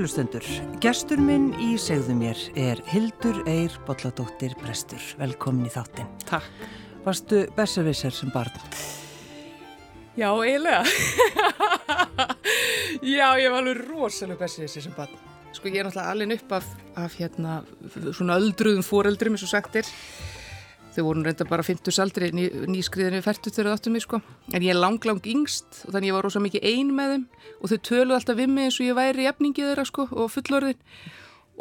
Kærlustendur, gestur minn í segðu mér er Hildur Eir Bolladóttir Brestur. Velkomin í þáttinn. Takk. Varstu besservisser sem barn? Já, eiginlega. Já, ég var alveg rosalega besservisser sem barn. Sko, ég er náttúrulega alveg upp af, af hérna, svona öldruðum foreldrum, eins og sagtir. Þau voru reynda bara 50 saldri ný, nýskriðinu færtut þegar það áttu mig, sko. En ég er lang, lang yngst og þannig ég var rosa mikið ein með þeim og þau töluð alltaf við mig eins og ég væri í efningið þeirra, sko, og fullorðin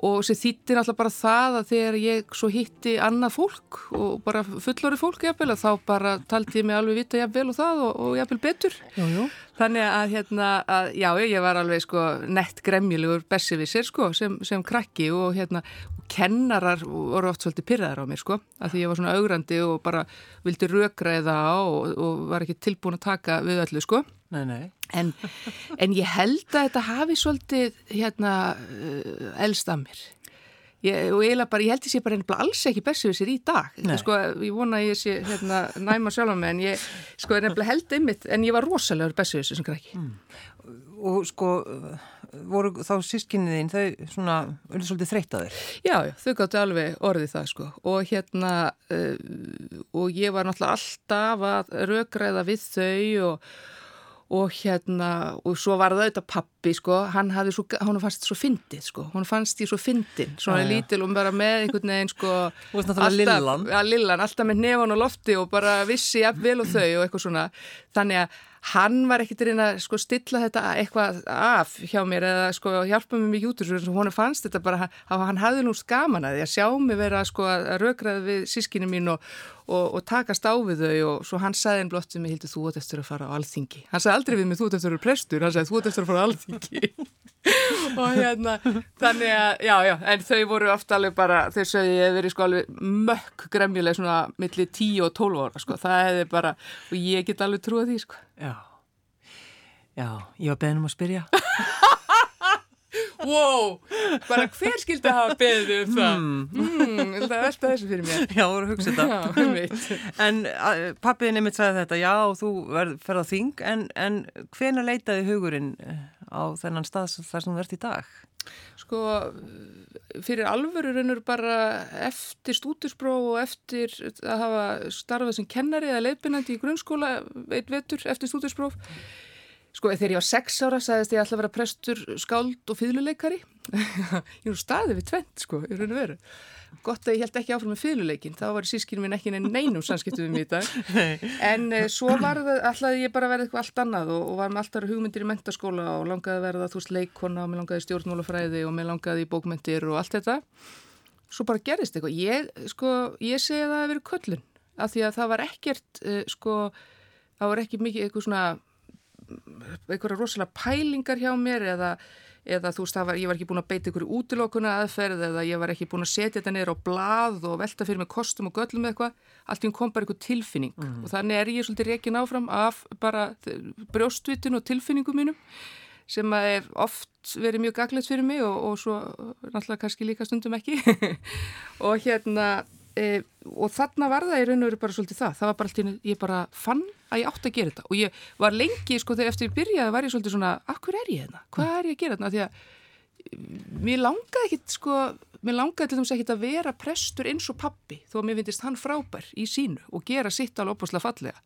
og þessi þýttir alltaf bara það að þegar ég svo hitti annað fólk og bara fullorði fólk jafnvel að þá bara taldi ég mig alveg vita jafnvel og það og, og jafnvel betur jú, jú. þannig að hérna að, já ég var alveg sko nett gremjulegur bessivisir sko sem, sem krakki og hérna kennarar voru oft svolítið pyrraðar á mér sko að því ég var svona augrandi og bara vildi rökræða og, og var ekki tilbúin að taka við öllu sko Nei, nei. En, en ég held að þetta hafi svolítið hérna uh, elst að mér. Ég, og ég, bara, ég held að ég bara alls ekki besið við sér í dag. Sko, ég vona að ég sé hérna, næma sjálf með en ég sko, held einmitt en ég var rosalega besið við sér sem græki. Mm. Og sko voru þá sískinni þín þau svona, verður svolítið þreytt að þér? Já, þau gáttu alveg orðið það sko. Og hérna uh, og ég var náttúrulega alltaf að rökræða við þau og og hérna, og svo var það auðvitað pappi, sko, hann hafði svo, hún fannst svo fyndið, sko, hún fannst því svo fyndin svona ja, lítil og bara með einhvern veginn, sko. Náttúrulega Lillan. Já, Lillan, alltaf með nefan og lofti og bara vissi jafnvel og þau og eitthvað svona. Þannig að hann var ekkert reyna að sko, stilla þetta eitthvað af hjá mér eða sko, hjálpa mér út úr hún fannst þetta bara að hann hafði nú skaman að því að sjá mig vera sko, að raugraða við sískinu mín og, og, og takast á við þau og svo hann sagði einn blott sem ég hildi þú átt eftir að fara á alþingi. Hann sagði aldrei við mig þú átt eftir að vera prestur. Hann sagði þú átt eftir að fara á alþingi. Og hérna þannig að já já en þau voru ofta alveg bara þau sagði ég hef verið sko alveg mökk gremjuleg svona millir 10 og 12 ára sko. Það hefði bara og ég get alveg trúið því sko. Já, já, ég var beðin um að spyrja Wow, bara hver skildi hafa beðið um það? Mm. Mm, það alltaf þessu fyrir mér. Já, voru að hugsa þetta. Já. En pappiðin einmitt sagði þetta, já, þú ferð á þing, en, en hvena leitaði hugurinn eh, á þennan stað þar sem þú ert í dag? Sko, fyrir alvöru raunur bara eftir stúdurspróf og eftir að hafa starfað sem kennari eða leifbynandi í grunnskóla, veit vetur, eftir stúdurspróf, Sko þegar ég var sex ára sagðist ég alltaf að vera prestur, skáld og fýðluleikari. ég er staðið við tvent sko, ég raun og veru. Gott að ég held ekki áfram með fýðluleikin, þá var sískinu minn ekki neinum samskiptu við í dag. En eh, svo var það alltaf ég bara verið eitthvað allt annað og, og var með alltaf hugmyndir í mentaskóla og langaði að verða þú veist leikona og mér langaði stjórnmálafræði og mér langaði í bókmyndir og allt þetta. Svo bara gerist eitthvað. Ég, sko, ég segi að það hefur verið köllun af því að það var ekkert, uh, sko, það var ekki mikið eitthvað svona einhverja rosalega pælingar hjá mér eða, eða þú veist, var, ég var ekki búin að beita einhverju útilokuna aðferð eða ég var ekki búin að setja þetta neyra á blað og velta fyrir mig kostum og göllum eða eitthvað, allt í hún kom bara einhver tilfinning mm. og þannig er ég svolítið reygin áfram af bara brjóstvitin og tilfinningum mínum sem er oft verið mjög gaglegt fyrir mig og, og svo náttúrulega kannski líka stundum ekki og hérna e, og þarna var það í raun og veru bara svolítið það, það var bara alltaf, ég bara fann að ég átti að gera þetta. Og ég var lengi, sko, þegar eftir ég byrjaði var ég svolítið svona, akkur er ég hérna, hvað er ég að gera þetta, því að mér langaði ekkit, sko, mér langaði til dæmis ekkit að vera prestur eins og pappi, þó að mér finnist hann frábær í sínu og gera sitt alveg opaslega fallega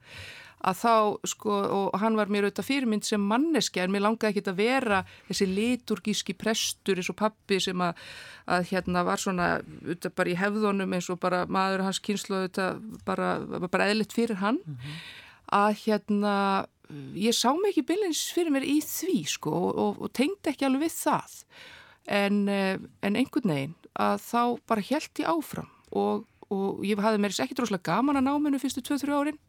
að þá, sko, og hann var mér auðvitað fyrirmynd sem manneski en mér langaði ekki að vera þessi liturgíski prestur eins og pappi sem að, að hérna var svona auðvitað bara í hefðunum eins og bara maður hans kynslu auðvitað bara, bara eðlitt fyrir hann. Mm -hmm. að hérna ég sá mig ekki bylins fyrir mér í því sko og, og, og tengde ekki alveg við það. En, eh, en einhvern veginn að þá bara held ég áfram og, og ég hafði mér ekki droslega gaman að ná mennu fyrstu 2-3 árin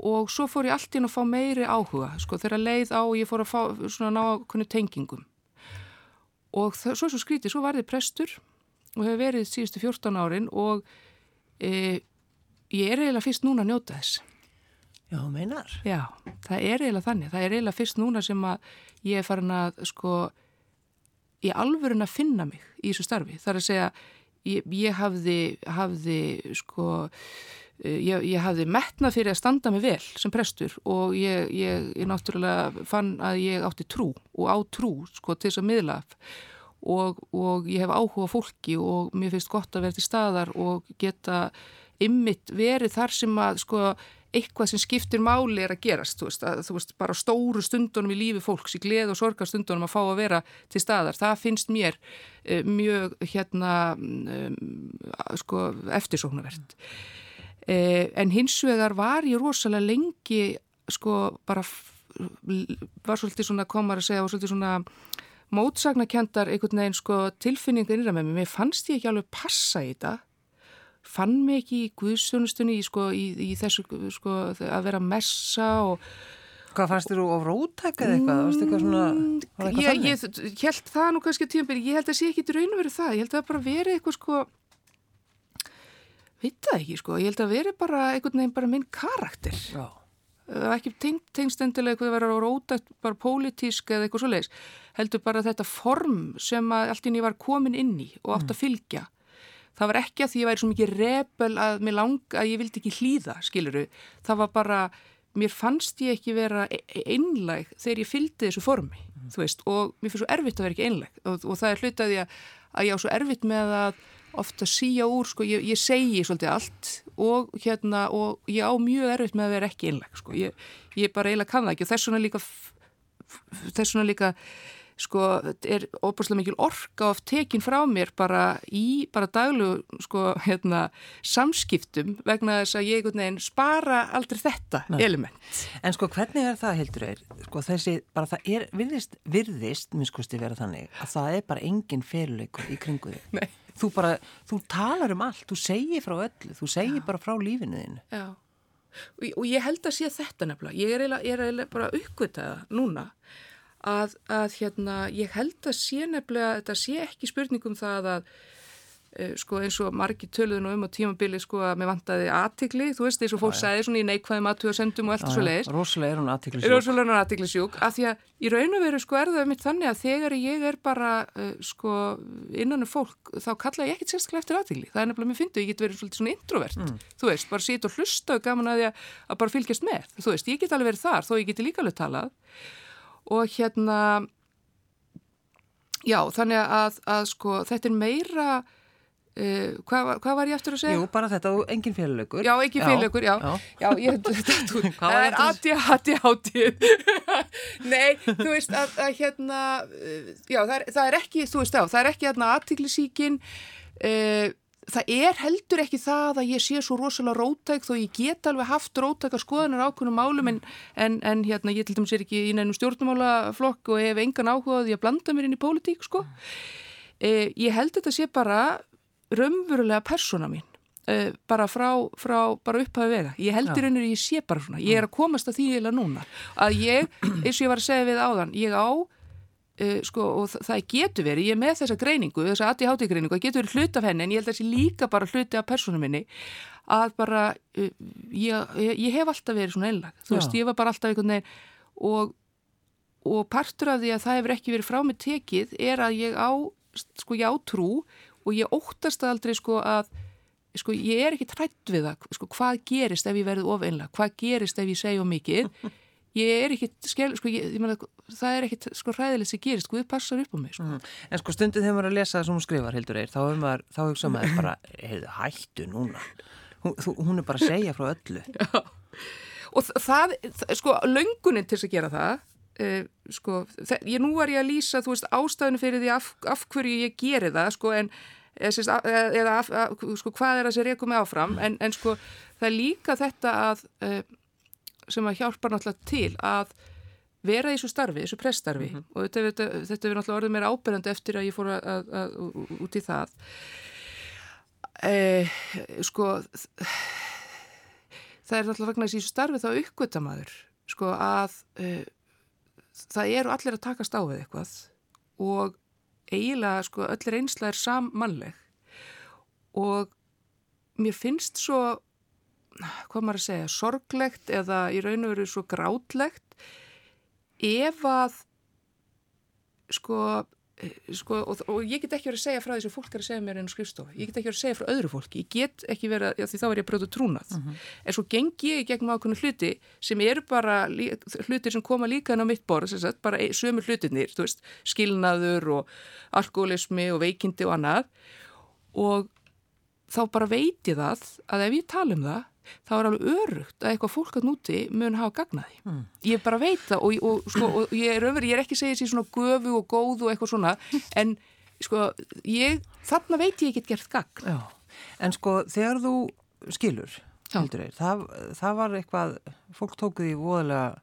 og svo fór ég allt inn að fá meiri áhuga sko þegar leið á og ég fór að fá svona ná kunni tengingum. Og það, svo svo skríti, svo var þið prestur og hefur verið síðustu 14 árin og e, ég er eiginlega fyrst núna að njóta þess. Já, meinar. Já, það er eiginlega þannig, það er eiginlega fyrst núna sem að ég er farin að sko í alvörun að finna mig í þessu starfi, það er að segja ég, ég hafði, hafði sko ég, ég hafði metnað fyrir að standa mig vel sem prestur og ég, ég, ég náttúrulega fann að ég átti trú og á trú sko til þess að miðla og, og ég hef áhuga fólki og mér finnst gott að vera til staðar og geta ymmit verið þar sem að sko eitthvað sem skiptir máli er að gerast þú veist, að, þú veist bara stóru stundunum í lífi fólks í gleð og sorgastundunum að fá að vera til staðar, það finnst mér uh, mjög hérna um, sko eftirsóknarvert. uh, en hins vegar var ég rosalega lengi sko bara var svolítið svona komar að segja og svolítið svona mótsagnakendar einhvern veginn sko tilfinninga innra með mér, mér fannst ég ekki alveg passa í þetta. Fann mig ekki í guðsjónustunni í, sko, í, í þessu sko, að vera messa og Hvað fannst þér úr rótækað eitthvað? eitthvað svona, eitthvað ég, ég held það nú kannski tímanbyrji, ég held að sé ekki í raun og verið það, ég held að það bara veri eitthvað sko veit það ekki sko, ég held að veri bara einhvern veginn bara minn karakter Já. ekki tengstendilega eitthvað að vera rótækt, bara pólitísk eða eitthvað svo leiðis, heldur bara þetta form sem að allt inn ég var komin inn í og átt að fylgja það var ekki að því að ég væri svo mikið rebel að mér langa að ég vildi ekki hlýða, skiluru. Það var bara, mér fannst ég ekki vera e-, e-, einlæg þegar ég fylgdi þessu formi, mm. þú veist, og mér finnst svo erfitt að vera ekki einlæg og, og það er hlutaði að, að ég á svo erfitt með að ofta síja úr, sko, ég, ég segi svolítið allt og hérna, og ég á mjög erfitt með að vera ekki einlæg, sko, ég, ég bara eiginlega kann það ekki og þess vegna líka, þess vegna líka sko, er óbúslega mikil orka of tekin frá mér bara í bara daglu sko, hérna, samskiptum vegna þess að ég neginn, spara aldrei þetta Nei. element. En sko hvernig er það heldur er, sko þessi, bara það er virðist, virðist, minnskosti vera þannig að það er bara engin feluleikur í kringu þig. Nei. Þú bara, þú talar um allt, þú segir frá öllu, þú segir Já. bara frá lífinu þínu. Já. Og, og ég held að sé þetta nefnilega, ég er eiginlega, ég er eiginlega bara uppkvitaða núna að, að hérna, ég held að sé nefnilega, þetta sé ekki spurningum það að sko eins og margi töluðun og um á tímabili sko að mér vantaði aðtikli, þú veist eins og fólk sagði svona í neikvæðum aðtöðasendum og allt svo leiðis. Róslega er hún aðtiklisjúk. Róslega er hún aðtiklisjúk, af því að í raun og veru sko er það mitt þannig að þegar ég er bara uh, sko innan um fólk þá kalla ég ekkit sérstaklega eftir aðtikli. Það er nefnilega mér fyndu, ég get verið svona introvert, mm. þú veist, bara sýt og hlusta og gaman að, að bara fylgjast með, þú veist, ég get alveg verið þar þó ég geti líka alveg talað og hérna já þannig að, að sko þetta er meira uh, hvað, hvað var ég eftir að segja? Jú bara þetta og engin félögur Já engin félögur, já, já. já ég, þetta, það er aðti aðti átti Nei, þú veist að, að hérna já það er, það er ekki, þú veist á, það er ekki aðtiklisíkin uh, það er heldur ekki það að ég sé svo rosalega rótæk þó ég get alveg haft rótækar skoðanar ákveðnum málum en, en, en hérna ég til dæmis er ekki í nænum stjórnumálaflokk og hef engan áhugaði að blanda mér inn í pólitík sko. Eh, ég held þetta sé bara raunverulega persóna mín eh, bara frá, frá bara upphæðu vega. Ég held í rauninu ég sé bara svona. Ég er að komast að því eða núna. Að ég, eins og ég var að segja við áðan, ég á Uh, sko, og það getur verið, ég er með þessa greiningu þessa ADHD greiningu, það getur verið hlut af henni en ég held að sé líka bara hluti af persónum minni að bara uh, ég, ég hef alltaf verið svona einlag þú veist, ég var bara alltaf einhvern veginn og, og partur af því að það hefur ekki verið frá mig tekið er að ég á, sko, ég á trú og ég óttast aldrei sko að sko, ég er ekki trætt við það sko, hvað gerist ef ég verið of einlag, hvað gerist ef ég segja mikið? Ég er ekkit skell, sko, ég, ég meina, það er ekkit sko ræðilegt sem gerist, sko, við passar upp á mig sko. Mm. En sko stundið þegar maður er að lesa það sem hún skrifar, Hildur Eir, þá hefur maður, þá hefur maður bara, heyrðu, hættu núna. Hún, hún er bara að segja frá öllu. Já, og það, sko, löngunin til að gera það uh, sko, ég nú var ég að lýsa, þú veist, ástæðinu fyrir því af, af hverju ég geri það, sko, en eða af, af, sko, hvað er það sem reykum með áfram, en, en sko, það er líka þetta að uh, sem að hjálpa náttúrulega til að vera í þessu starfi, þessu pressstarfi. Mm -hmm. og þetta, þetta, þetta er náttúrulega orðið mér áberandi eftir að ég fór að, að, að, út í það. E, sko það er náttúrulega vegna þessu starfi þá uppgötamaður sko að e, það eru allir að takast á við eitthvað og eiginlega sko öll reynsla er sammannleg. Og mér finnst svo hvað maður að segja, sorglegt eða í raun og veru svo grátlegt ef að sko sko, og, og ég get ekki verið að segja frá því sem fólk er að segja mér en skrifstofu, ég get ekki verið að segja frá öðru fólki ég get ekki verið að, því þá er ég að brjóta trúnað uh mhm. -huh. en svo gengi ég gegnum ákveðinu hluti sem eru bara hluti sem koma líka inn á mitt borð sagt, bara sömur hlutinir, þú veist skilnaður og alkoholismi og veikindi og annað og þá bara veit ég það að ef ég tala um það þá er alveg örugt að eitthvað fólk að núti mun hafa gagnaði. Mm. Ég bara veit það og, og, sko, og ég er öfri, ég er ekki segja þessi svona göfu og góð og eitthvað svona en sko, ég, þarna veit ég ekki gert gagn. Já. En sko, þegar þú skilur, heldur þeir, það, það var eitthvað, fólk tókuði voðalega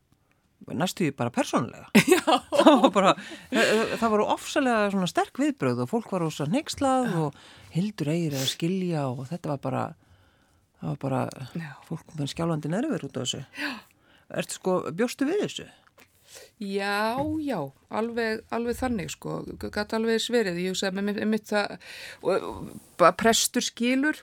næstuði bara persónlega það var bara það voru ofsalega sterk viðbröð og fólk var ósa neykslað og hildur eigir að skilja og þetta var bara það var bara Já. fólk með skjálfandi nervur út á þessu Já. Ertu sko, bjóstu við þessu? Já, já, alveg, alveg þannig sko, gæti alveg sverið, ég hugsaði með mitt það, prestur skilur,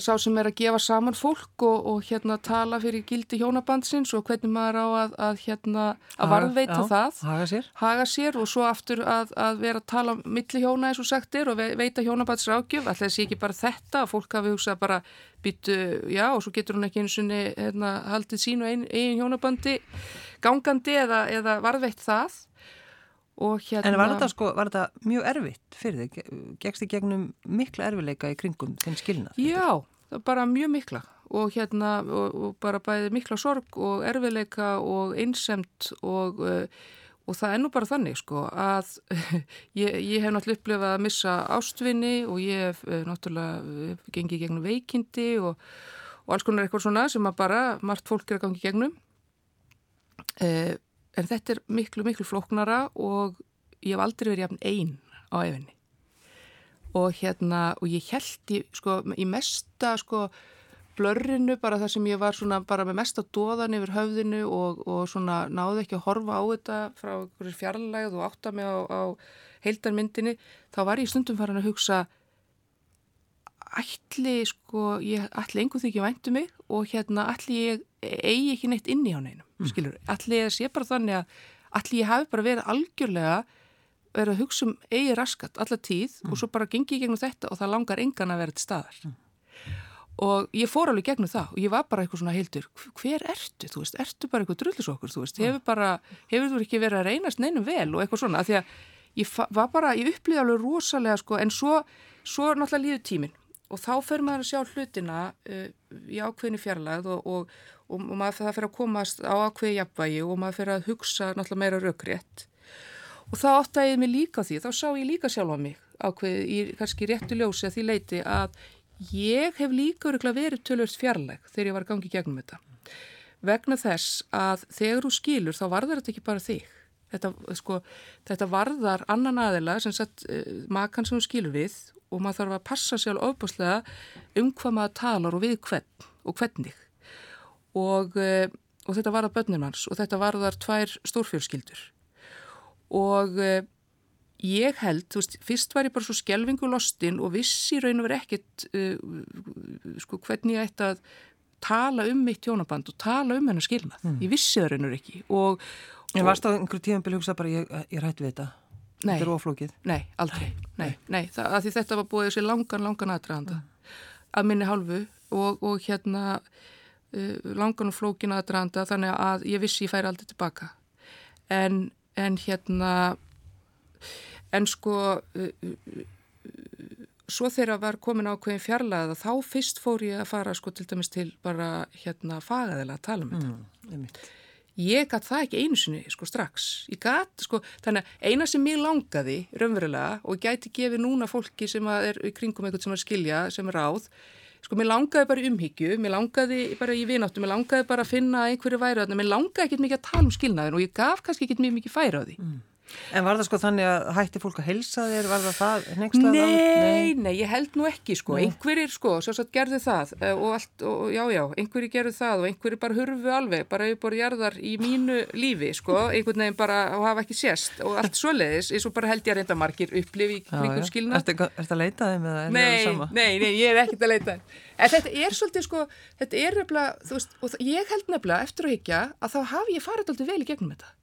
sá sem er að gefa saman fólk og, og hérna tala fyrir gildi hjónabandsins og hvernig maður á að, að hérna, að varðveita það, haga sér. haga sér og svo aftur að, að vera að tala milli hjóna eins og sagtir og veita hjónabandsrákjöf, alltaf sé ekki bara þetta, fólk hafi hugsað bara býtu, já og svo getur hún ekki eins og hérna, haldið sín og ein, ein hjónabandi gangandi eða, eða varðveitt það hérna, En var þetta, sko, var þetta mjög erfitt fyrir þig? Gegst þið gegnum mikla erfileika í kringum þinn skilnað? Já, bara mjög mikla og hérna og, og bara bæði mikla sorg og erfileika og einsemt og uh, Og það er nú bara þannig sko að ég, ég hef náttúrulega upplefað að missa ástvinni og ég hef eh, náttúrulega gengið gegnum veikindi og, og alls konar eitthvað svona sem að bara margt fólk er að gangi gegnum. Eh, en þetta er miklu, miklu flóknara og ég hef aldrei verið jafn einn á efinni. Og hérna, og ég held í, sko, í mesta sko blörrinu bara það sem ég var svona bara með mesta dóðan yfir höfðinu og, og svona náði ekki að horfa á þetta frá einhverjir fjarlægð og átta mig á, á heildarmyndinni þá var ég stundum farin að hugsa ætli sko, ég ætli einhvern því ekki væntu mig og hérna ætli ég eigi ekki neitt inn í á neinum, mm. skilur, ætli ég sé bara þannig að ætli ég hafi bara verið algjörlega verið að hugsa um eigi raskat alla tíð mm. og svo bara gengi ég gegnum þetta og það langar engan að vera til staðar. Mm. Og ég fór alveg gegnum það og ég var bara eitthvað svona heildur, hver ertu, þú veist, ertu bara eitthvað drullisokkur, þú veist, hefur bara hefur þú ekki verið að reynast neinum vel? Og eitthvað svona, að því að ég var bara, ég upplýði alveg rosalega sko, en svo svo náttúrulega líður tímin og þá fer maður að sjá hlutina uh, í ákveðinu fjarlæð og, og, og, og maður það fer að komast á ákveði jafnvægi og maður fer að hugsa náttúrulega meira raukrétt og þá áttæðið mig líka því, þá sá ég líka sjálfa mig ákveði í kannski réttu ljósi að því leiti að Ég hef líka verið tölvörst fjarlæg þegar ég var að gangi gegnum þetta. Vegna þess að þegar þú skilur þá varðar þetta ekki bara þig. Þetta, sko, þetta varðar annan aðila sem sett uh, makan sem þú skilur við og maður þarf að passa sér alveg ofbúslega um hvað maður talar og við hvern og hvernig. Og, uh, og þetta varðar börnum hans og þetta varðar tvær stórfjörskildur. Og uh, ég held, þú veist, fyrst var ég bara svo skjelvingu lostin og vissi raun og verið ekkert uh, sko hvernig ég ætti að tala um mitt tjónaband og tala um hennar skilnað mm. ég vissi það raun og ekki og, En varst það einhverjum tíðanbili hugsað bara ég, ég rætti við þetta? Nei, þetta er oflókið? Nei, aldrei, nei, nei, það, því þetta var búið sér langan, langan aðdraðanda mm. að minni halvu og, og hérna uh, langan og flókin aðdraðanda þannig að ég vissi ég færi aldrei tilbaka. En, en hérna en sko uh, uh, svo þegar var komin ákveðin fjarlæða þá fyrst fór ég að fara sko til dæmis til bara hérna fagaðilega að tala um þetta. Mm, ég gæti það ekki einu sinni sko strax ég gæti sko, þannig að eina sem ég langaði raunverulega og gæti gefið núna fólki sem er kringum eitthvað sem er skilja, sem er ráð sko mér langaði bara umhyggju, mér langaði bara í vináttu, mér langaði bara að finna einhverju væri mér langaði ekkert mikið að tala um skilnaðin og ég gaf kannski ekkert mikið færa á því mm. En var það sko þannig að hætti fólk að helsa þér, var það það nextað? Nei, nei, nei, ég held nú ekki sko, nei. einhverjir sko, svo satt gerðu það eh, og allt, og já, já, einhverjir gerðu það og einhverjir bara hurfu alveg, bara yfirbor jarðar í mínu lífi sko, einhvern veginn bara og hafa ekki sést og allt svoleiðis, eins og bara held ég reynda margir upplifi í kringum skilna. Er þetta að leita þeim eða er það sama? Nei, nei, ég er ekkert að leita þeim. En þetta er svolítið sko, þetta er nefnilega, þú veist, og ég held nefnilega eftir að higgja að þá hafi ég farið alltaf vel í gegnum þetta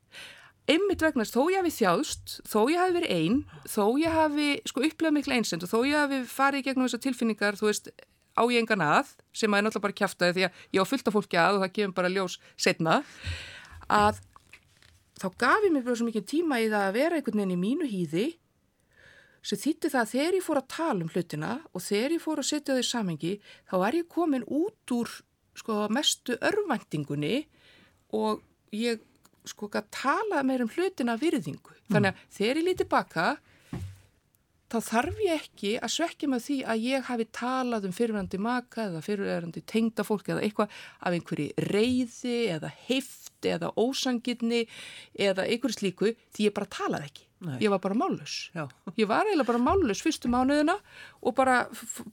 einmitt vegna þó ég hafi þjáðst, þó ég hafi verið einn, þó ég hafi sko upplegað miklu einsend og þó ég hafi farið gegnum þessar tilfinningar, þú veist, á ég engan að, sem að ég náttúrulega bara kæftæði því að ég á fullt af fólki að og það gefur bara ljós setna, að þá gaf ég mér bara svo mikið tíma í það að vera einhvern veginn í mínu hýði sem þýtti það að þegar ég fór að tala um hlutina og þegar ég fór að setja þau samengi þá er ég komin út úr sko, mestu örvendingunni og ég sko að tala meir um hlutina virðingu. Þannig að mm. þegar ég líti baka þá þarf ég ekki að svekja með því að ég hafi talað um fyrirverandi maka eða fyrirverandi tengda fólk eða eitthvað af einhverju reyði eða heift eða ósangirni eða einhverju slíku því ég bara talaði ekki. Nei. Ég var bara mállus. Ég var eiginlega bara mállus fyrstu mánuðina og bara,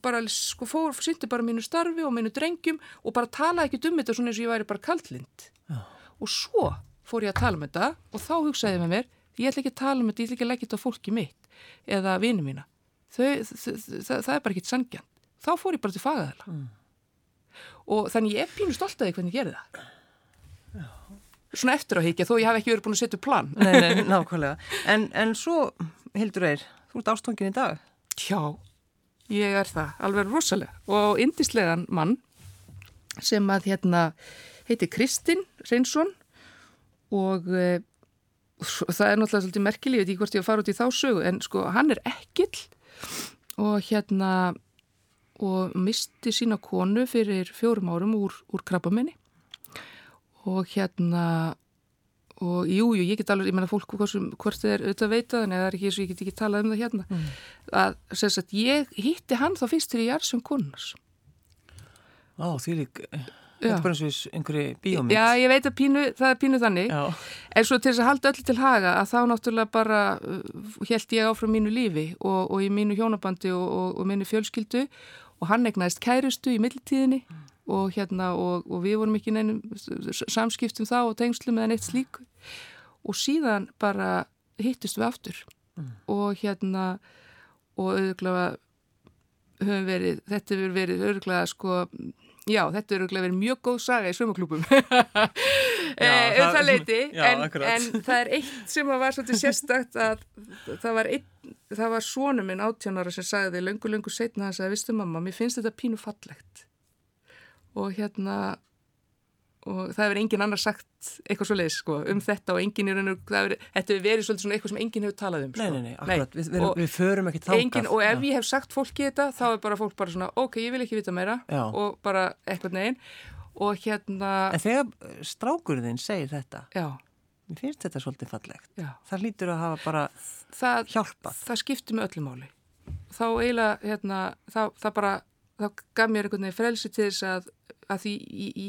bara sko fór, sýndi bara mínu starfi og mínu drengjum og bara talaði ekki um þetta svona eins og ég væri bara kaldlind. Já. Og svo fór ég að tala um þetta og þá hugsaði ég með mér, ég ætla ekki að tala um þetta, ég ætla ekki að leggja þetta á fólki mitt eða vini mína. Þau, það, það er bara ekkit sangjan þá fór ég bara til fagaðala mm. og þannig ég er pínu stolt að því hvernig ég gerði það. Já. svona eftir á higgja þó ég hef ekki verið búin að setja plan. Nei, nei, nákvæmlega. En, en svo, Hildur Eir, þú ert ástóngin í dag. Já, ég er það alveg rosalega. Og indislegan mann sem að hérna heiti Kristinn Reynsson og e, það er náttúrulega svolítið merkilíð, ég veit ekki hvort ég að fara út í þá sögu en sko hann er ekkill og hérna og misti sína konu fyrir fjórum árum úr, úr krabbamenni og hérna og jújú, jú, ég get alveg, ég menna fólk hvort þið er auðvitað veitað en eða er ekki eins og ég get ekki talað um það hérna. Mm. að sagt, ég hitti hann þá fyrst til ég er sem konars Á, því lík Þetta er bara eins og einhverju bíómynd. Já, ég veit að pínu, það er pínu þannig. Já. En svo til þess að halda öll til haga að þá náttúrulega bara held uh, ég áfram mínu lífi og, og í mínu hjónabandi og, og, og mínu fjölskyldu og hann egnaðist kærustu í middeltíðinni mm. og hérna og við vorum ekki neinum samskiptum þá og tengslum eða neitt slíku og síðan bara hittist við aftur mm. og hérna og auðvitað höfum verið, þetta hefur verið auðvitað sko Já, þetta er verið mjög góð saga í svömmaklúpum um það leiti en, en það er eitt sem var svolítið sérstakt að það var, var svonu minn áttjónara sem sagði löngu löngu setna hans að vistu mamma, mér finnst þetta pínu fallegt. Og hérna og það hefur engin annar sagt eitthvað svo leiðis sko, um þetta og engin er þetta hefur verið svolítið svona eitthvað sem engin hefur talað um sko. Nei, nei, nei, akkurat, nei. Við, við, við förum ekki þákað Og ef Já. ég hef sagt fólki þetta þá er bara fólk bara svona ok, ég vil ekki vita meira Já. og bara eitthvað neginn og hérna En þegar strákurðin segir þetta Já Mér finnst þetta svolítið fallegt. Það lítur að hafa bara það, hjálpað Það skiptir með öllu máli Þá eiginlega, hérna, það, það bara þá gaf mér einhvern veginn frelsi til þess að, að því í, í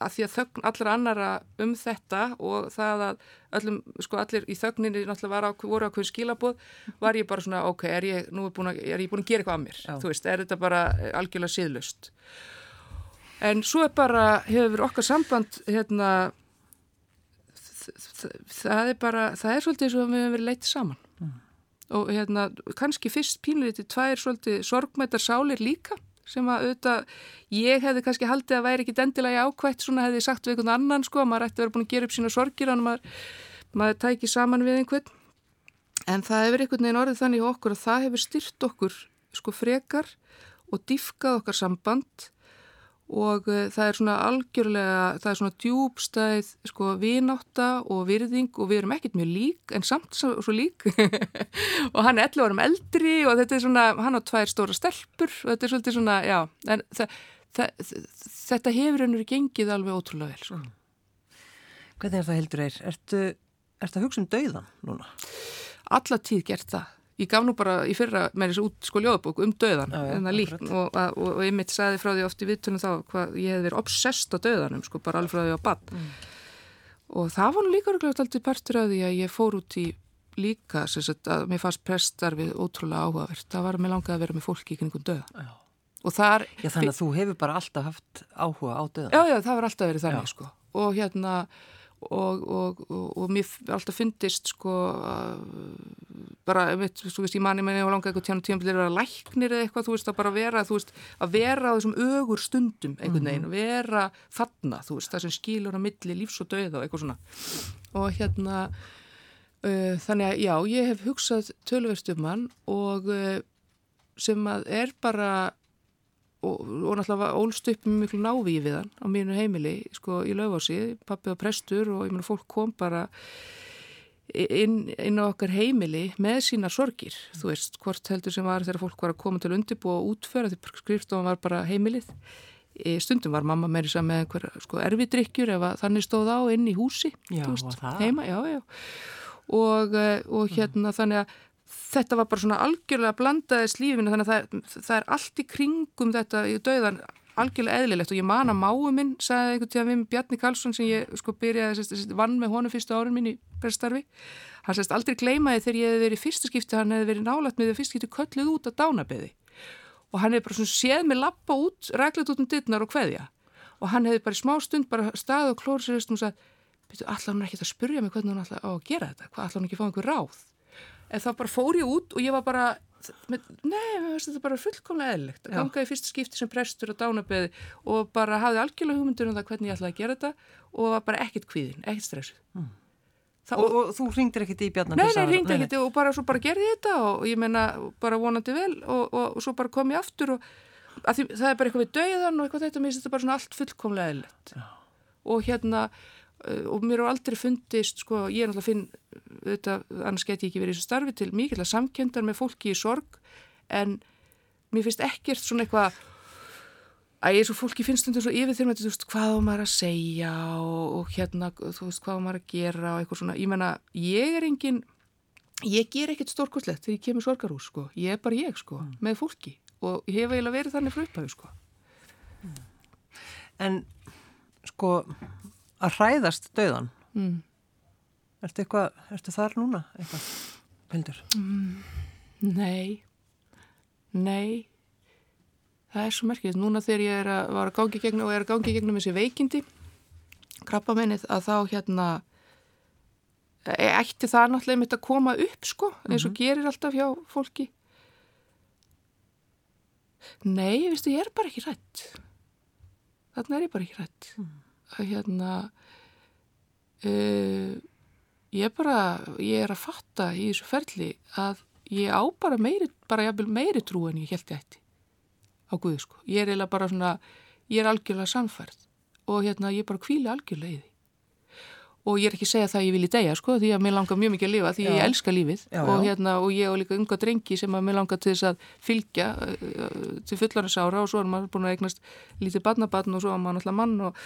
að því að þögn allra annara um þetta og það að öllum, sko allir í þögninni náttúrulega á, voru á hverju skilabóð var ég bara svona, ok, er ég búin að, er ég búin að gera eitthvað af mér, Já. þú veist, er þetta bara algjörlega síðlust en svo er bara, hefur okkar samband hérna það er bara, það er svolítið svo að við hefum verið leitið saman mm. og hérna, kannski fyrst pínleiti tvær svolítið sorgmættar sálir líka sem að auðvitað, ég hefði kannski haldið að væri ekki dendilega ákvæmt, svona hefði sagt við einhvern annan sko, maður ætti að vera búin að gera upp sína sorgir en maður, maður tæki saman við einhvern. En það hefur einhvern veginn orðið þannig okkur að það hefur styrt okkur sko frekar og diffkað okkar samband og uh, það er svona algjörlega, það er svona djúbstæð sko vináta og virðing og við erum ekkert mjög lík en samt svo, svo lík og hann er 11 árum eldri og þetta er svona, hann á tvær stóra stelpur og þetta er svolítið svona, já, en það, það, þetta hefur hennur gengið alveg ótrúlega vel sko. Hvernig er það heldur eir? Ertu, ertu að hugsa um dauðan núna? Alla tíð gert það ég gaf nú bara í fyrra með þessu út sko ljóðbók um döðan já, en það líkt og, og, og ég mitt saði frá því oft í vittunum þá hvað ég hef verið obsessst á döðanum sko bara alveg frá því á bann mm. og það var nú líka röglega alltaf partur af því að ég fór út í líka sagt, að mér fannst prestarfið ótrúlega áhugavert. Það var að mér langaði að vera með fólki í kringum döða já. og þar Já þannig að þú hefur bara alltaf haft áhuga á döðan Já já það var alltaf verið þannig sko. Og hérna og, og, og, og mér alltaf fyndist sko bara, veit, þú veist, ég manni með og langa eitthvað tjána tíma til að vera læknir eða eitthvað, þú veist, að bara vera, þú veist, að vera á þessum ögur stundum einhvern veginn, -hmm. vera þarna, þú veist, það sem skilur á milli lífs og döða og eitthvað svona og hérna Uh, þannig að já, ég hef hugsað tölverst um hann og uh, sem að er bara og, og náttúrulega ólst upp með miklu návíi við hann á mínu heimili sko í löfási, pappi og prestur og ég meina fólk kom bara inn, inn á okkar heimili með sína sorgir, þú veist hvort heldur sem var þegar fólk var að koma til undirbúa og útföra því skrifstofan var bara heimilið stundum var mamma með einhver sko erfidrykkjur ef þannig stóð á inn í húsi já, veist, heima, já, já og, eh, og mm. hérna þannig að þetta var bara svona algjörlega blandaðis lífinu þannig að það, það er allt í kringum þetta í döðan algjörlega eðlilegt. Og ég man að máu minn sagði einhvern tíðan við Bjarni Karlsson sem ég sko byrjaði sérst, vann með honum fyrstu árin mín í bestarfi hann sérst aldrei gleymaði þegar ég hefði verið í fyrsta skipti hann hefði verið nálat með því að fyrst skipti kölluð út að dánabeði og hann hefði bara svona séð mig lappa út ræklet út um dittnar og hveðja og hann hefði bara í smá stund bara stað og klór sér og sagði byrju, allar hann ekki að spurja mig hvernig hann allar á að gera þetta, allar hann ekki að fá einhver ráð en þá bara fór ég út og ég var bara með, nei, þetta er bara fullkomlega eðlilegt að ganga í fyrsta skipti sem prestur og dánabeði og bara hafði algjörlega hugmyndur um það hvernig ég ætlaði að gera þetta og var bara ekkit kvíðin, ekkit stressuð mm. og, og, og þú ringdir ekkit í bjarnar? Nei, nei, ringdi ekkit og bara svo bara gerði ég þetta og ég menna bara vonandi vel og, og svo bara kom ég aftur og því, það er bara eitthvað við dauðan og eitthvað þetta, mér finnst þetta bara svona allt fullkomlega eðlilegt og hérna og mér á aldrei fundist, sko, ég er náttúrulega finn þetta, annars get ég ekki verið í þessu starfi til mikilvægt samkendar með fólki í sorg en mér finnst ekkert svona eitthvað að ég er svo fólki finnst undir svo yfir þegar maður, þú veist, hvað á maður að segja og, og hérna, þú veist, hvað á maður að gera og eitthvað svona, ég menna, ég er engin ég ger ekkert stórkostlegt þegar ég kemur sorgarhús, sko, ég er bara ég, sko mm. með fólki. Og ég hef eiginlega verið þannig frá upphæðu, sko. En, sko að hræðast döðan mm. ertu eitthvað, ertu þar núna eitthvað, Pildur? Mm, nei. Nei. Það er svo merkið, núna þegar ég er að var að gangi gegnum og er að gangi gegnum þessi veikindi krabba mennið að þá hérna e, það náttúrulega mitt að koma upp sko, eins og mm -hmm. gerir alltaf hjá fólki. Nei, ég veistu, ég er bara ekki rætt þarna er ég bara ekki rætt mm að hérna uh, ég bara ég er að fatta í þessu ferli að ég á bara meiri bara meiri trú en ég held ég ætti á Guði sko, ég er eiginlega bara svona ég er algjörlega samfærð og hérna ég bara kvíli algjörlega í því og ég er ekki að segja það að ég vil í degja sko því að mér langar mjög mikið að lifa því já. ég elska lífið. Já, og, hérna, og ég og líka unga drengi sem að mér langar til þess að fylgja uh, til fullarins-ára og svo er maður búin að eignast lítið badnabatn og svo er maður náttúrulega mann og,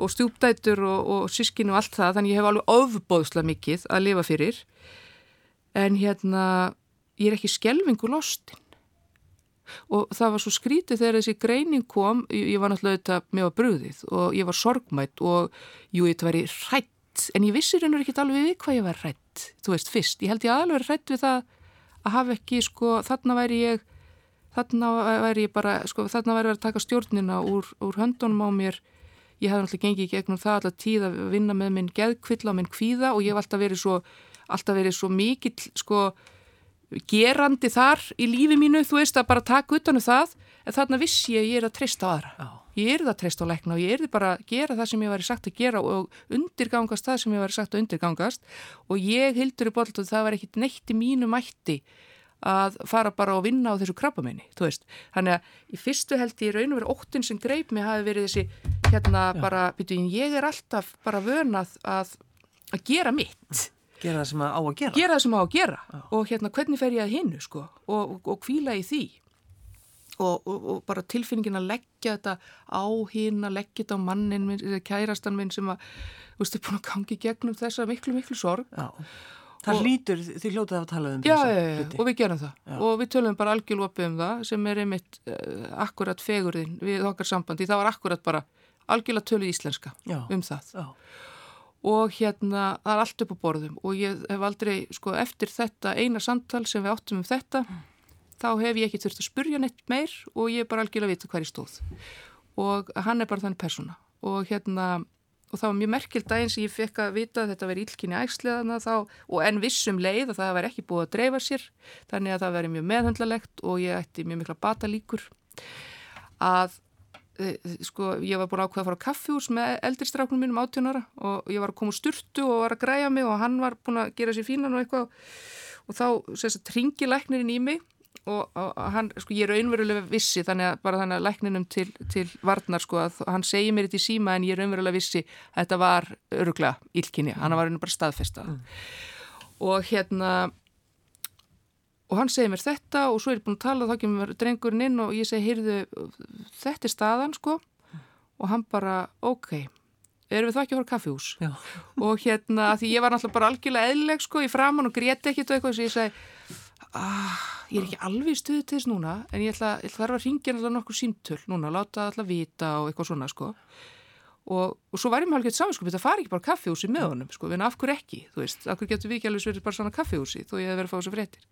og stjúpdætur og, og sískinu og allt það. Þannig ég hef alveg ofbóðslega mikið að lifa fyrir. En hérna ég er ekki skelvingu lostin. Og það var svo skrítið þegar þessi greining kom, ég, ég var náttúrulega auðvitað með að brúðið og ég var sorgmætt og jú, hrætt en ég vissi raun og ekki alveg við hvað ég var hrætt þú veist fyrst, ég held ég alveg hrætt við það að hafa ekki sko þarna væri ég þarna væri ég bara sko þarna væri verið að taka stjórnina úr, úr höndunum á mér. Ég hef náttúrulega gengið gegnum það alltaf tíð að vinna með minn geðkvill á minn kvíða og ég hef alltaf verið svo alltaf verið svo mikill sko gerandi þar í lífi mínu þú veist að bara taka utan um það. En þarna vissi ég að ég er að treysta aðra ég erði að treysta á lækna og ég erði bara að gera það sem ég væri sagt að gera og undirgangast það sem ég væri sagt að undirgangast og ég hildur í bolt og það var ekkit neitt í mínu mætti að fara bara og vinna á þessu krabbamenni, þú veist. Þannig að í fyrstu held ég raun og verið óttun sem greip mig hafi verið þessi hérna Já. bara, byrju, ég er alltaf bara vönað að, að gera mitt. Gera það sem á að gera. Gera það sem á að gera og hérna hvernig fer ég að hinnu sko og, og, og kvíla í því og, og, og bara tilfinningin að leggja þetta á hinn, að leggja þetta á mannin minn, kærastan minn sem að, þú veist, er búin að gangi gegnum þessa miklu, miklu sorg. Já, það og, lítur, þið hljótaði að tala um já, þessa. Já, og við gerum það. Já. Og við tölum bara algjörlopið um það sem er einmitt uh, akkurat fegurðin við okkar sambandi. Það var akkurat bara algjörlega tölu íslenska já. um það. Já. Og hérna, það er allt upp á borðum og ég hef aldrei, sko, eftir þetta eina samtal sem við áttum um þetta, mm þá hef ég ekki þurft að spurja neitt meir og ég er bara algjörlega að vita hvað er stóð. Og hann er bara þannig persóna. Og hérna og það var mjög merkild aðeins ég fekk að vita að þetta veri ílkinni ægsliðana þá og enn vissum leið að það var ekki búið að dreifa sér þannig að það veri mjög meðhundlalegt og ég ætti mjög mikla batalíkur að sko, ég var búin ákveða að fara á kaffjús með eldristráknum mínum 18 ára og ég var að koma úr styrtu og var að græja mig og hann var búin að gera sér fínan og eitthvað. Og þá, tringi læknirinn í mig og, og hann, sko, ég er raunverulega vissi þannig að bara þannig að lækninum til, til varnar, sko, að hann segir mér þetta í síma en ég er raunverulega vissi að þetta var öruglega ílkinni, hann var bara staðfestað. Mm. og hérna og hann segir mér þetta og svo er ég búin að tala þá kemur drengurinn inn og ég segi heyrðu, þetta er staðan, sko. Og hann bara, ok erum við þá ekki að fara kaffihús? Og hérna, því ég var náttúrulega bara algjörlega eðleg sko í framann og gréti ekkit og eitthvað og ég segi ah, ég er ekki alveg í stuðu til þess núna en ég ætla, ég ætla þarf að ringja náttúrulega nokkur símtöl núna, láta alltaf vita og eitthvað svona sko. Og, og svo var ég með alveg saman sko, þetta fari ekki bara kaffihúsi með honum sko, en af hverju ekki, þú veist, af hverju getur við ekki alveg verið bara svona kaffihúsi þó ég hef verið að fá þessu fréttir?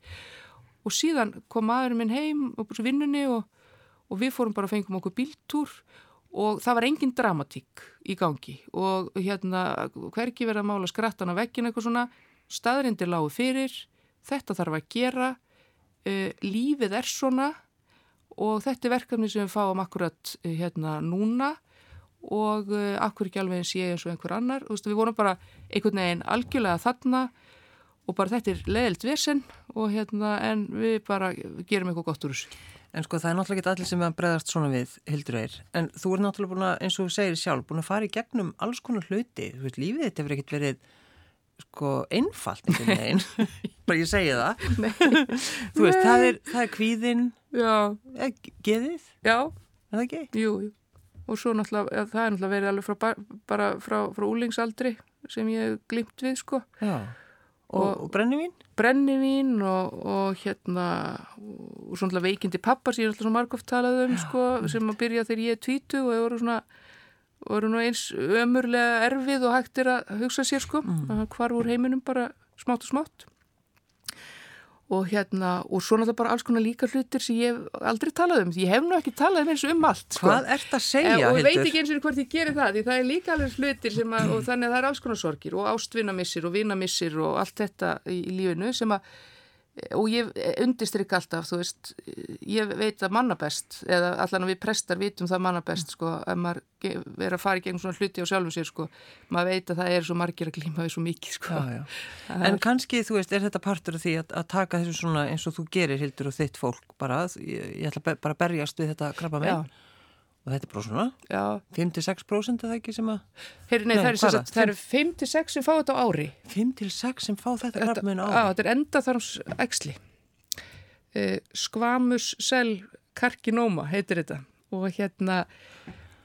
Og síðan kom maðurinn minn heim og vinnunni og, og við fórum bara að fengum okkur bíltúr og það var engin dramatík í gangi. Og hérna hverki verið að mála skrattan á vekkinu eitthvað svona, staðrindir lágu fyrir, þetta þarf að gera, uh, lífið er svona og þetta er verkefni sem við fáum akkurat uh, hérna núna og uh, akkur ekki alveg sé eins og einhver annar, þú veist við vorum bara einhvern veginn algjörlega þarna og bara þetta er leðilt vesen og hérna en við bara gerum eitthvað gott úr þessu. En sko það er náttúrulega ekki allir sem að bregðast svona við, Hildur Eir, en þú er náttúrulega búin að, eins og þú segir sjálf, búin að fara í gegnum alls konar hluti, þú veist, lífið þetta hefur ekkert verið, sko, einfalt einhvern veginn, bara ég segja það, þú veist, það er, það er kvíðinn, eða geðið, Já. er það ekki? Jú, jú, og svo náttúrulega, það er náttúrulega verið alveg frá, bara frá, frá úlingsaldri sem ég glimt við, sko. Já. Og, og brennivín? Brennivín og, og hérna og svona veikindi pappar sem ég er svo margóft talað um sko, sem að byrja þegar ég er tvítu og eru svona og eru nú eins ömurlega erfið og hægt er að hugsa sér sko mm. hvar voru heiminum bara smátt og smátt og hérna, og svo náttúrulega bara alls konar líka hlutir sem ég aldrei talað um ég hef nú ekki talað eins um allt sko. Hvað ert að segja, Hildur? Og ég veit ekki eins og hvort ég gerir það, því það er líka alveg hlutir sem að, og þannig að það er alls konar sorgir og ástvinnamissir og vinnamissir og allt þetta í lífinu sem að og ég undistrykk alltaf, þú veist ég veit að manna best eða allan að við prestar vitum það manna best sko, ef maður verður að fara í gegn svona hluti á sjálfum sér, sko, maður veit að það er svo margir að glíma við svo mikið, sko. Já, já. En kannski, þú veist, er þetta partur af því að, að taka þessu svona eins og þú gerir hildur og þitt fólk bara, ég, ég ætla bara að berjast við þetta krabba með og þetta er bara svona 5-6% er það ekki sem að Heyri, nei, nei, það, er, það eru 5-6 sem fá þetta á ári. 5-6 sem fá þetta krabbamein á ári? Já, þetta er endaþarmsæksli eh, Skvamus sel karkinóma heitir þetta. Og hérna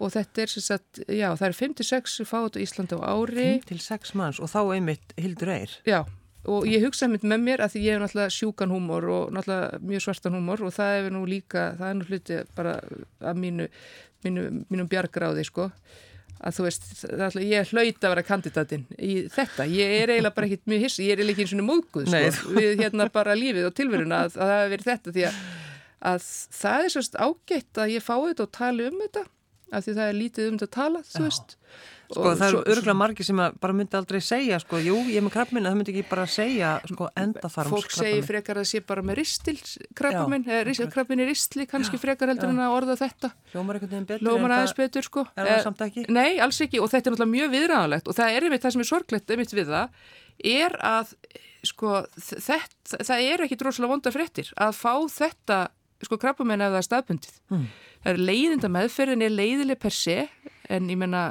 og þetta er sem sagt, já það eru 5-6 sem fá þetta á Íslandi á ári. 5-6 manns og þá einmitt hildur eir. Já og ég hugsaði mynd með mér að því ég hef náttúrulega sjúkan húmor og náttúrulega mjög svartan húmor og það er nú líka, það er nú hluti bara af mínu, mínu, mínum bjargráði sko að þú veist, alltaf, ég hlaut að vera kandidatinn í þetta, ég er eiginlega bara ekkit mjög hissi, ég er eiginlega ekki eins og móðguð sko, við hérna bara lífið og tilveruna að, að það hefur verið þetta því að, að það er sérst ágætt að ég fái þetta og tala um þetta, af því það er lítið um þetta að tala, þú veist. Sko það eru örgulega margi sem bara myndi aldrei segja sko, jú, ég er með krabbminn það myndi ekki bara segja sko, endaþarms Fólk segir frekar að sé bara með ristilkrabbminn eða krabbminn í ristli kannski frekar heldur Já. en að orða þetta. Lómar aðeins betur sko. Er það eh, samt ekki? Nei, alls ekki og þetta er náttúrulega mjög viðræðanlegt og það er einmitt það sem er sorglegt einmitt við það er að sko þetta, það er ekki droslega vonda fréttir að fá þetta sko krabbaminn ef það er staðbundið. Mm. Það er leiðinda meðferðin er leiðileg per se en ég menna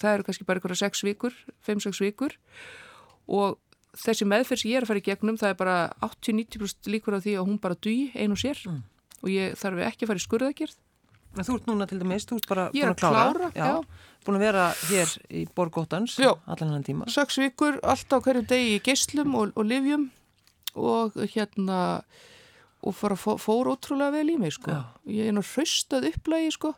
það eru kannski bara að 6 vikur, 5-6 vikur og þessi meðferð sem ég er að fara í gegnum það er bara 80-90% líkur á því að hún bara dýi einu sér mm. og ég þarf ekki að fara í skurðagjörð En þú ert núna til dæmis, þú ert bara búin að klára, klára já, já. búin að vera hér í Borgóttans allan hann tíma 6 vikur, alltaf hverju degi í geyslum og, og livjum og hérna og fór, fór ótrúlega vel í mig sko. ég er nú hraustað upplægi sko.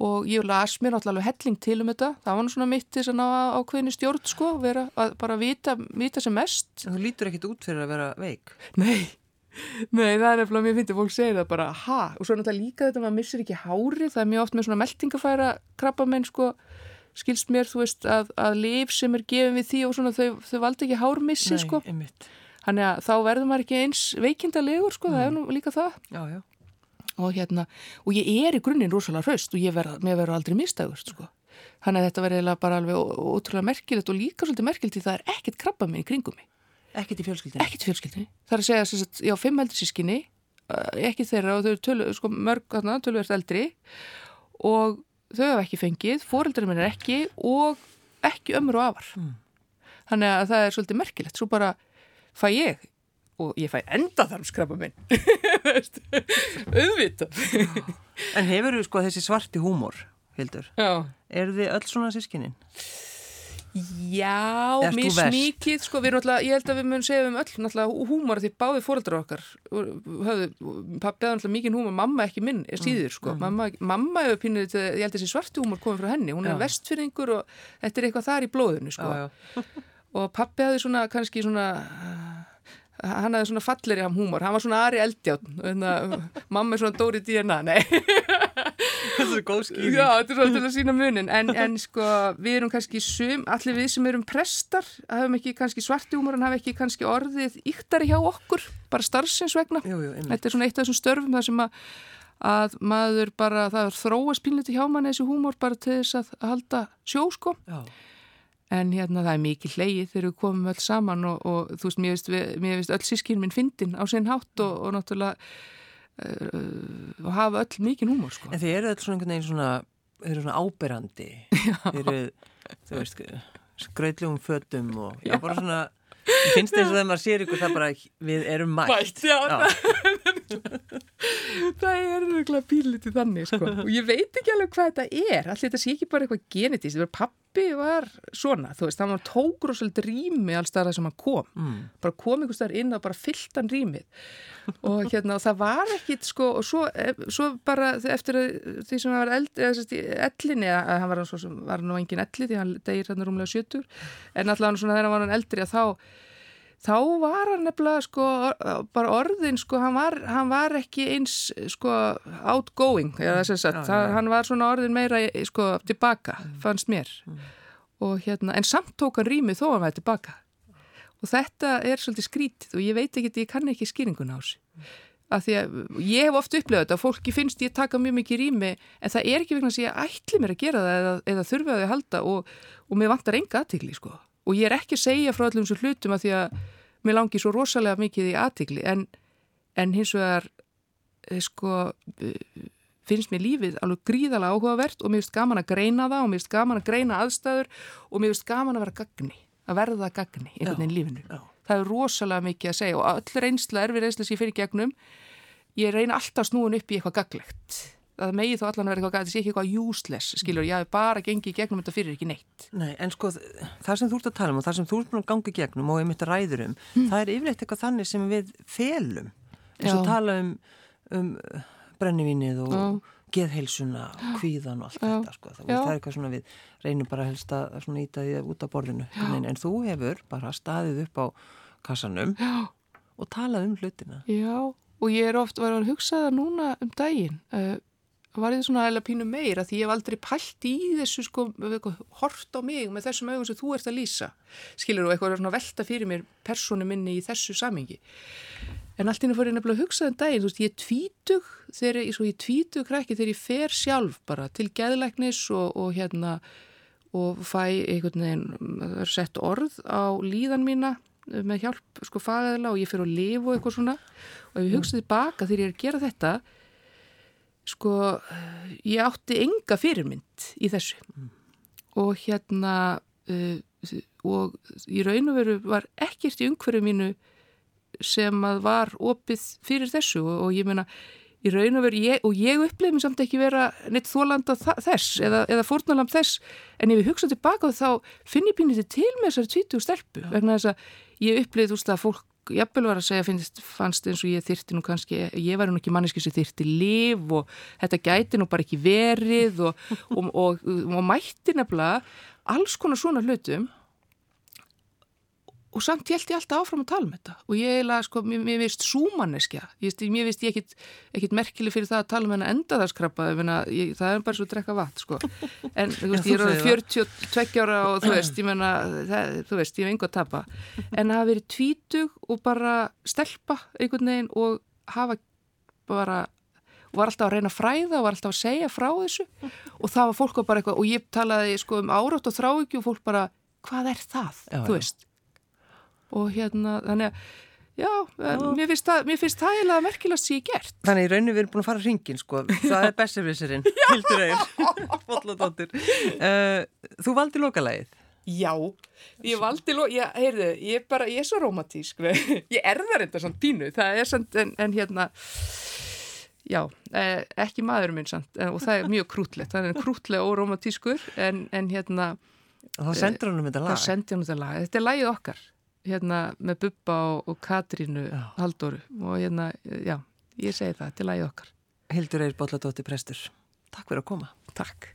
Og ég las mér náttúrulega helling til um þetta. Það var nú svona mitt að ná ákveðinu stjórn sko, vera að bara vita, vita sem mest. Þú lítur ekkit út fyrir að vera veik. Nei, nei það er að mér finnst fólk segja það bara ha, og svo náttúrulega líka þetta maður missir ekki hári, það er mjög oft með svona meldingafæra krabbamenn sko. Skilst mér, þú veist, að, að liv sem er gefið við því og svona þau, þau valdi ekki hármissi sko. einmitt. Þannig að þá verður maður ekki eins veikindalegur sko, mm. það er nú líka það Já, já og hérna, og ég er í grunninn rosalega hraust og ég verður aldrei mistægur sko. Þannig að þetta verður bara alveg ótrúlega merkilegt og líka svolítið merkilegt því það er ekkert krabba mig í kringum mig. Ekkert í fjölskyldinni? Ekkert í fjölskyldinni. Það er að segja, sagt, já, fimm eldri sískinni, eh, ekki þeirra og þau eru tölu, sko, mörg, tölverst eldri og þau hafa ekki fengið, fóreldrar minn er ekki og ekki ömur og afar. Mm. Þannig að það er svolítið merkilegt. Svo bara fæ ég og ég fæ enda þar um skrapa minn. Auðvitað. en hefur þú sko þessi svarti húmor, Hildur? Já. Er þið öll svona sískininn? Já, mjög smíkið, sko, við erum alltaf, ég held að við munum segja um öll, náttúrulega húmor því báði fóröldrar okkar, höfðu, pappi hefði náttúrulega mikið húmor, mamma ekki minn er síður, sko, mm mamma, mamma hefur pínir, ég held að þessi svartu húmor komið frá henni, hún er vestfyrringur og þetta er eitthvað þar í blóðinu, sko, já, já. og pappi hefði svona, kannski svona, hann hefði svona fallir í ham húmor, hann var svona Ari Eldjátt, mamma er svona Dóri Díana, nei. Þetta er góð skýring. Já, þetta er svona til að sína munin en, en sko við erum kannski sum, allir við sem erum prestar hafum ekki kannski svartjúmur en hafa ekki kannski orðið yktari hjá okkur bara starfsins vegna. Jú, jú, þetta er svona eitt af þessum störfum þar sem að, að maður bara, það er þróa spilniti hjá manni þessi húmor bara til þess að halda sjó sko. Já. En hérna það er mikið hleyið þegar við komum öll saman og, og þú veist, mér veist, mér veist öll sískinn minn fyndin á sinn hátt og, og náttúrulega uh, og hafa öll mikið húmor sko. En þið eru öll svona einhvern veginn svona, svona áberandi þið eru, þú veist skrautljum fötum og já, bara svona Ég finnst þess að þegar maður sér ykkur það bara við erum mætt. Mætt, já. já. það er röglega pílitið þannig sko. Og ég veit ekki alveg hvað þetta er. Allir þetta sé ekki bara eitthvað genetist. Pappi var svona, þú veist, hann var tókur og svolítið rými alls þar sem hann kom. Mm. Bara kom ykkur starf inn og bara fyllt hann rýmið. Og hérna, og það var ekkit sko, og svo, eh, svo bara eftir því sem hann var ellinni, eða hann var, var nú engin elli því hann degir hann rúmlega sjötur, en allavega svona þegar hann var hann eldri að þá þá var hann nefnilega sko bara orðin sko hann var, hann var ekki eins sko outgoing eða þess að það, hann var svona orðin meira sko tilbaka mm. fannst mér. Mm. hérna en samt tók hann rýmið þó hann væri tilbaka. Og þetta er svolítið skrítið og ég veit ekki, ég kann ekki skýringuna á þessu. Að ég hef oft upplegað þetta fólki finnst ég taka mjög mikið rými en það er ekki vegna að ég ætli mér að gera það eða, eða þurfa að ég halda og, og mér vantar enga aðtikli sko og ég er ekki að segja frá öllum svo hlutum að því að mér langi svo rosalega mikið í aðtikli en, en hins vegar eh, sko eh, finnst mér lífið alveg gríðalega áhugavert og mér finnst gaman að greina það og mér finnst gaman að greina aðstæður og mér finnst gaman að vera gagni, að verða gagni einhvern veginn lífinu. Já. Það er rosalega mikið að segja og öll reynsla er við reynsla sem ég fyrir gegnum ég reyna alltaf snúin upp í eitthvað gaglegt það megi þó allan að vera eitthvað gæti, það sé ekki eitthvað useless, skilur, ég hef bara gengið gegnum þetta fyrir ekki neitt. Nei, en sko það sem þú ert að tala um og það sem þú ert búin að gangi gegnum og ég myndi að ræður um, mm. það er yfirleitt eitthvað þannig sem við felum eins og tala um, um brennivinnið og Já. geðheilsuna og kvíðan og allt Já. þetta sko, það, það er eitthvað svona við reynum bara helst að íta því út af borðinu, en, en þú hefur bara staðið upp á kassanum og talað um hlutina. Já, og ég er oft var að hugsa það núna um daginn uh, var ég svona eða pínu meira því ég hef aldrei pælt í þessu sko, hort á mig með þessum augum sem þú ert að lýsa skilur þú eitthvað svona velta fyrir mér persónu minni í þessu samingi en allt inn að ég nefnilega að hugsa þenn um daginn þú veist ég tvítug þegar ég, ég tvítug krækki þegar ég fer sjálf bara til geðleiknis og, og hérna og fæ einhvern veginn sett orð á líðan mína með hjálp sko fagæðila og ég fer að lifa og eitthvað svona. Og ef ég hugsa tilbaka þegar ég er að gera þetta sko ég átti enga fyrirmynd í þessu. Mm. og hérna uh, og í raun og veru var ekkert í umhverju mínu sem að var opið fyrir þessu. Og, og ég meina í raun og veru ég, og ég upplifði mér samt ekki vera neitt þólanda þess eða, eða fórnalam þess. En ef ég hugsa tilbaka þá finn ég píniti til með þessari tvítu stelpu vegna þess að ég upplifði þú veist að fólk jafnvel var að segja finnst, fannst eins og ég þyrti nú kannski, ég var nú ekki manneski sem þyrti liv og þetta gæti nú bara ekki verið og, og, og, og mætti nefnilega alls konar svona hlutum og samt held ég alltaf áfram að tala um þetta. Og ég eiginlega, sko, mér, veist súmanneskja, mér veist ég ekkit, merkileg fyrir það að tala um hennar endaðarskrappa það er bara svo að drekka vat sko. en þú veist, ég er orðið 42 ára og þú veist, ég menna það, þú veist, ég hef enga að tapa. En að verið tvítug og bara stelpa einhvern veginn og hafa bara og var alltaf að reyna að fræða og var alltaf að segja frá þessu. Og það var fólk bara eitthvað og ég talaði sko um árátt og þráiki og fólk bara hvað er það, já, þú veist og hérna þannig að Já, mér finnst það, mér finnst það eiginlega merkilast sem ég gert. Þannig í rauninu við erum búin að fara hringin, sko. Það er besservisserinn, hildur fólladóttir. Uh, þú valdi lokalægið? Já, ég valdi lokalægið, heyrðu, ég er bara, ég er svo romantísk, ég er það reynda samt pínu, það er samt, en, en hérna, já, eh, ekki maður minn samt, og það er mjög krútlegt, það er krútlega og romantískur, en, en hérna. Og þá sendur hann um þetta lag? Þá sendur hann um þetta lag, þetta er lagið okkar hérna með Bubba og, og Katrínu já. Halldóru og hérna, já, ég segi það til ægi okkar. Hildur Eir Bolladóttir Prestur, takk fyrir að koma. Takk.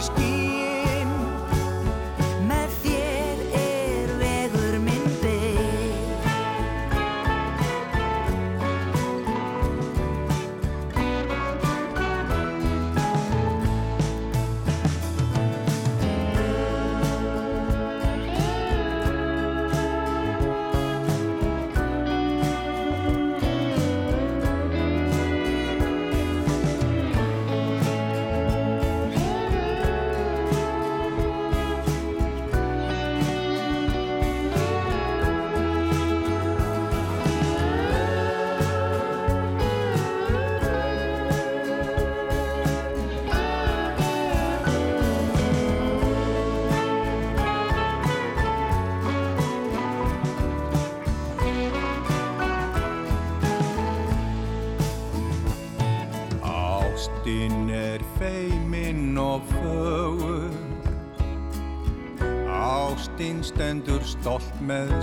Stendur stolt